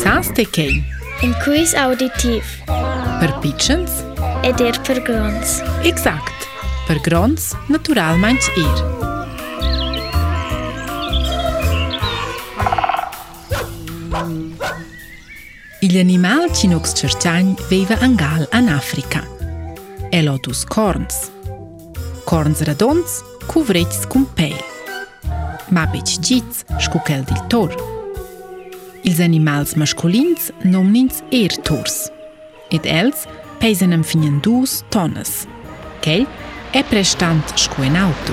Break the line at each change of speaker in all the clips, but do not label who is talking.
Sans të kej.
Inkuis auditiv.
Për pichens?
Edir për grons.
Exakt. Për grons, natural manch ir. Il animal që nuk së vejve angal an Afrika. Elotus corns Corns radons, ku vrejtës kumpej. Ma beq gjitës, shku Ils animals masculins nomnins erturs. Ed els peisen am finen dus tonnes. Ch'el è prestant sco in auto.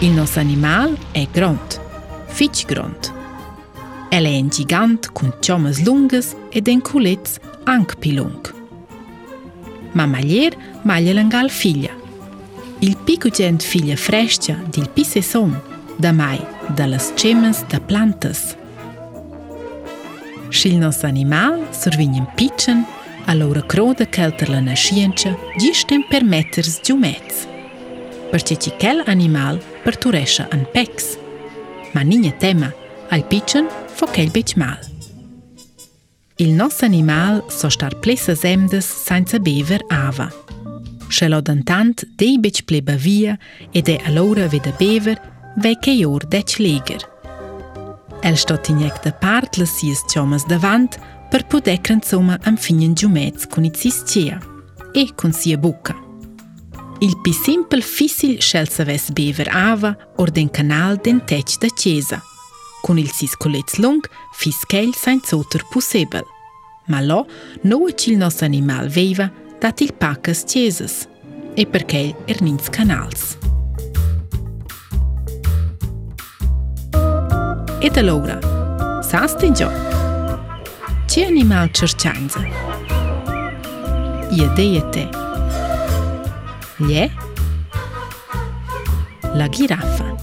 Il nos animal è grond, fitg grond. El è un gigant cun ciomas lungas ed en culets anc pilung. Ma maglier maglia l'angal figlia. Il picucent figlia frescia dil pisse son, da mai, dalas cemas da plantas, Shil nos animal, sërvinjim pichen, a lorë krode këllëtër lë në shien që gjishtem per metër së gjumetës. Për që që kell animal për të an peks. Ma një një tema, al pichen fo kell beq mal. Il nos animal so shtar plesë zemdës sajnë të bever ava. Shëllo dën tantë dhe i beq pleba vija edhe a lorë vë dë bever vej kejor dhe që legerë. El stot injecta part las sies tjomas davant per poder cranzoma am finen giumets con it sis e con sia buca. Il pi simpel fissil schel saves bever ava or den canal den tec da chiesa. Con il sis colets lung fis chel sain zoter possibel. Ma lo, noa cil nos animal veiva dat il pacas chiesas e perché er ernins canals. canals. e të logra. Sa së të gjohë? Që animal qërçanëzë? Je dhe jetë. Lje? La girafa.